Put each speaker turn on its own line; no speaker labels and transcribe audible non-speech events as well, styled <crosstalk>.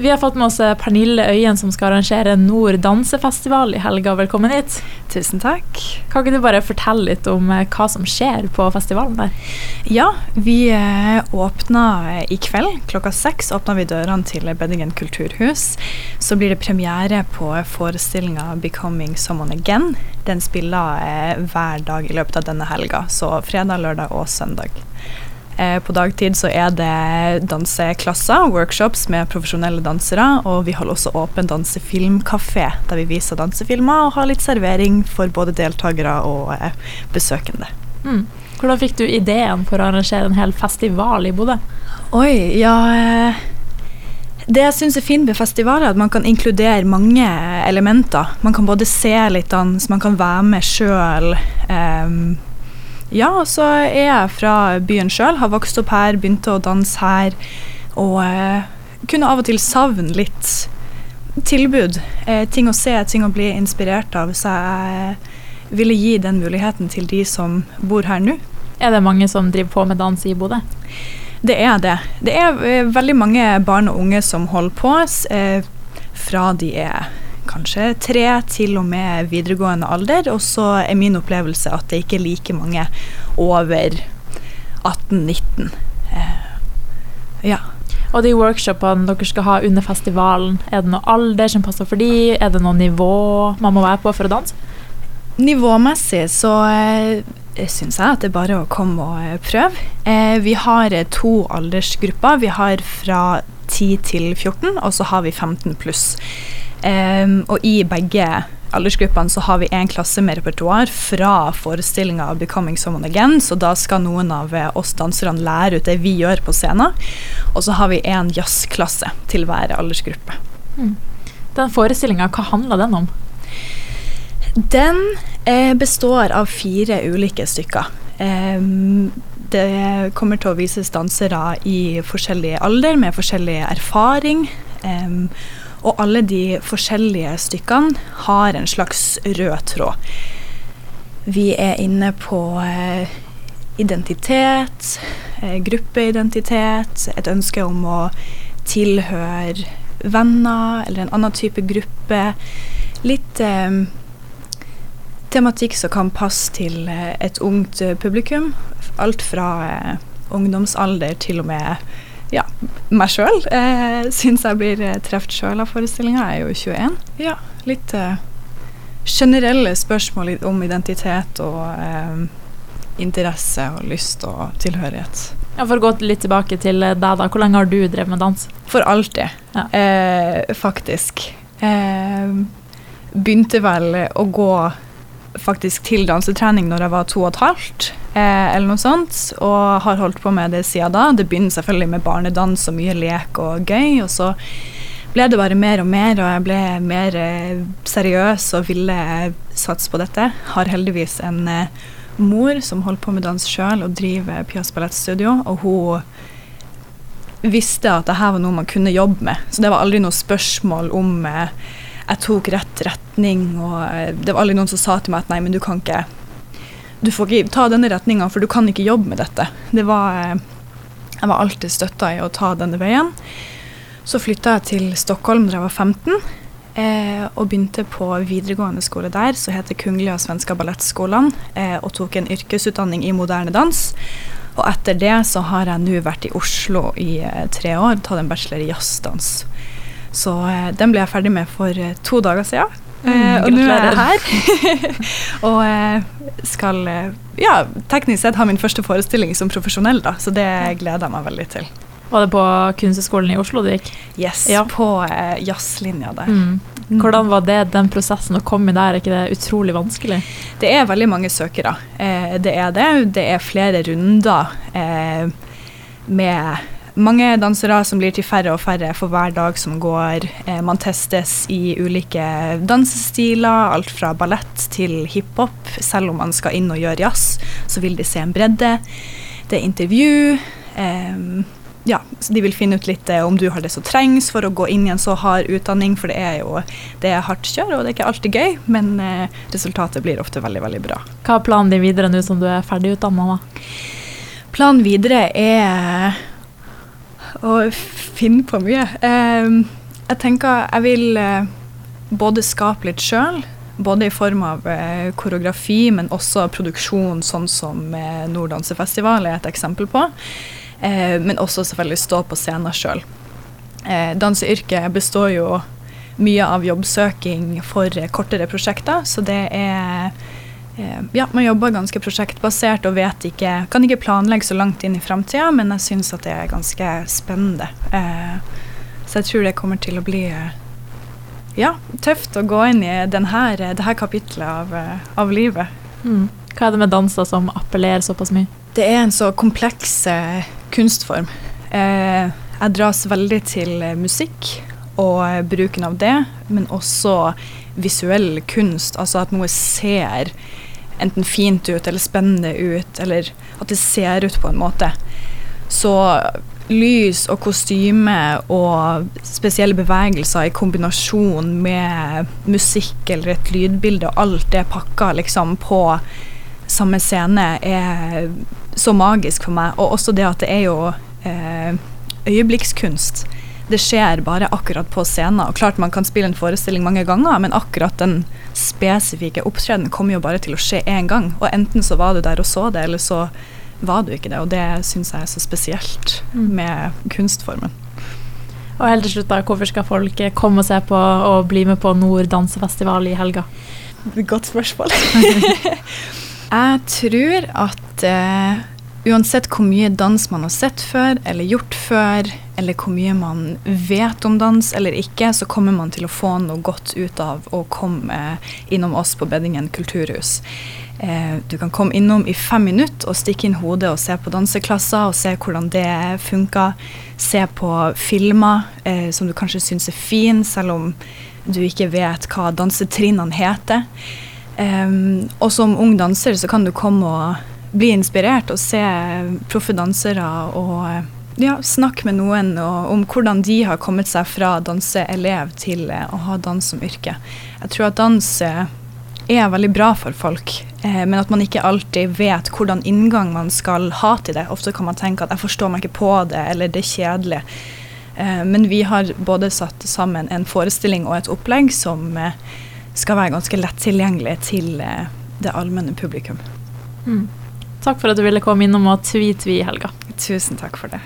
Vi har fått med oss eh, Pernille Øyen som skal arrangere Nord dansefestival i helga. Velkommen hit.
Tusen takk.
Kan ikke du bare fortelle litt om eh, hva som skjer på festivalen der?
Ja, vi eh, åpna i kveld. Klokka seks åpna vi dørene til Beddingen kulturhus. Så blir det premiere på forestillinga 'Becoming Someone Again'. Den spiller hver dag i løpet av denne helga, så fredag, lørdag og søndag. Eh, på dagtid så er det danseklasser, workshops med profesjonelle dansere, og vi holder også åpen dansefilmkafé, der vi viser dansefilmer og har litt servering for både deltakere og eh, besøkende.
Mm. Hvordan fikk du ideen for å arrangere en hel festival i Bodø?
Oi, ja eh, det jeg syns er fint med festivaler, er at man kan inkludere mange elementer. Man kan både se litt dans, man kan være med sjøl. Um, ja, så er jeg fra byen sjøl. Har vokst opp her, begynte å danse her. Og eh, kunne av og til savne litt tilbud. Eh, ting å se, ting å bli inspirert av. Så jeg ville gi den muligheten til de som bor her nå.
Er det mange som driver på med dans i Bodø?
Det er det. Det er eh, veldig mange barn og unge som holder på. Eh, fra de er kanskje tre til og med videregående alder. Og så er min opplevelse at det ikke er like mange over 18-19. Eh, ja.
Og de workshopene dere skal ha under festivalen, er det noe alder som passer for de? Er det noe nivå man må være på for å danse?
Nivåmessig så eh, syns jeg at det er bare å komme og eh, prøve. Vi har to aldersgrupper. Vi har fra 10 til 14, og så har vi 15 pluss. Um, og i begge aldersgruppene så har vi en klasse med repertoar fra forestillinga av 'Becoming Someone Again', så da skal noen av eh, oss danserne lære ut det vi gjør på scenen. Og så har vi en jazzklasse til hver aldersgruppe. Mm.
Den forestillinga, hva handler den om?
Den eh, består av fire ulike stykker. Um, det kommer til å vises dansere i forskjellig alder med forskjellig erfaring. Um, og alle de forskjellige stykkene har en slags rød tråd. Vi er inne på eh, identitet, eh, gruppeidentitet, et ønske om å tilhøre venner eller en annen type gruppe. Litt eh, tematikk som kan passe til eh, et ungt publikum. Alt fra eh, ungdomsalder til og med ja, meg sjøl eh, syns jeg blir eh, truffet sjøl av forestillinga. Jeg er jo 21. Ja, litt eh, generelle spørsmål om identitet og eh, interesse og lyst og tilhørighet.
Ja, For å gå litt tilbake til deg, da. Hvor lenge har du drevet med dans?
For alltid, ja. eh, faktisk. Eh, begynte vel å gå faktisk til dansetrening når jeg var to og et halvt, eh, eller noe sånt, og har holdt på med det siden da. Det begynner selvfølgelig med barnedans og mye lek og gøy, og så ble det bare mer og mer, og jeg ble mer eh, seriøs og ville satse på dette. Har heldigvis en eh, mor som holder på med dans sjøl og driver Pias ballettstudio, og hun visste at dette var noe man kunne jobbe med, så det var aldri noe spørsmål om eh, jeg tok rett retning, og eh, det var aldri noen som sa til meg at nei, men du kan ikke Du får ikke ta denne retninga, for du kan ikke jobbe med dette. Det var eh, Jeg var alltid støtta i å ta denne veien. Så flytta jeg til Stockholm da jeg var 15. Eh, og begynte på videregående skole der, som heter Kungliga svenska ballettskolan, eh, og tok en yrkesutdanning i moderne dans. Og etter det så har jeg nå vært i Oslo i eh, tre år, tatt en bachelor i jazzdans. Så eh, den ble jeg ferdig med for eh, to dager siden. Mm, eh, og nå er jeg her. <laughs> og skal ja, teknisk sett ha min første forestilling som profesjonell, da, så det gleder jeg meg veldig til.
Var det på Kunsthøgskolen i Oslo du gikk?
Yes, ja. på eh, jazzlinja der.
Mm. mm. Hvordan var det, den prosessen å komme der? Er ikke det utrolig vanskelig?
Det er veldig mange søkere. Eh, det er det. Det er flere runder eh, med mange dansere som blir til færre og færre for hver dag som går. Eh, man testes i ulike dansestiler, alt fra ballett til hiphop. Selv om man skal inn og gjøre jazz, så vil de se en bredde. Det er intervju. Eh, ja, så De vil finne ut litt eh, om du har det som trengs for å gå inn i en så hard utdanning, for det er jo det er hardt kjør, og det er ikke alltid gøy, men resultatet blir ofte veldig, veldig bra.
Hva er planen din videre nå som du er ferdig utdanna?
Planen videre er å finne på mye. Um, jeg tenker jeg vil eh, både skape litt sjøl, både i form av eh, koreografi, men også produksjon, sånn som eh, Norddansefestival er et eksempel på. Eh, men også selvfølgelig stå på scenen sjøl. Danseyrket består jo mye av jobbsøking for kortere prosjekter, så det er ja, man jobber ganske prosjektbasert og vet ikke, kan ikke planlegge så langt inn i framtida, men jeg syns at det er ganske spennende. Eh, så jeg tror det kommer til å bli eh, ja, tøft å gå inn i denne, det her kapitlet av, eh, av livet.
Mm. Hva er det med danser som appellerer såpass mye?
Det er en så kompleks eh, kunstform. Eh, jeg dras veldig til eh, musikk og eh, bruken av det, men også visuell kunst. Altså at noe ser enten fint ut eller spennende ut, eller at det ser ut på en måte. Så lys og kostyme og spesielle bevegelser i kombinasjon med musikk eller et lydbilde, og alt det pakka liksom på samme scene, er så magisk for meg. Og også det at det er jo eh, øyeblikkskunst. Det skjer bare akkurat på scenen. Og klart man kan spille en forestilling mange ganger, men akkurat den spesifikke opptredenen kommer jo bare til å skje én gang. Og enten så var du der og så det, eller så var du ikke det. Og det syns jeg er så spesielt med kunstformen.
Og helt til slutt, da, hvorfor skal folk komme og se på og bli med på Nord dansefestival i helga?
Godt spørsmål. <laughs> <laughs> jeg tror at eh, uansett hvor mye dans man har sett før eller gjort før, eller hvor mye man vet om dans eller ikke, så kommer man til å få noe godt ut av å komme innom oss på Beddingen kulturhus. Eh, du kan komme innom i fem minutter og stikke inn hodet og se på danseklasser og se hvordan det funker. Se på filmer eh, som du kanskje syns er fin, selv om du ikke vet hva dansetrinnene heter. Um, og som ung danser så kan du komme og bli inspirert og se proffe dansere og ja, snakke med noen om hvordan de har kommet seg fra danseelev til eh, å ha dans som yrke. Jeg tror at dans eh, er veldig bra for folk, eh, men at man ikke alltid vet hvordan inngang man skal ha til det. Ofte kan man tenke at 'jeg forstår meg ikke på det', eller 'det er kjedelig'. Eh, men vi har både satt sammen en forestilling og et opplegg som eh, skal være ganske lett tilgjengelig til eh, det allmenne publikum.
Mm. Takk for at du ville komme innom og tvi-tvi i helga.
Tusen takk for det.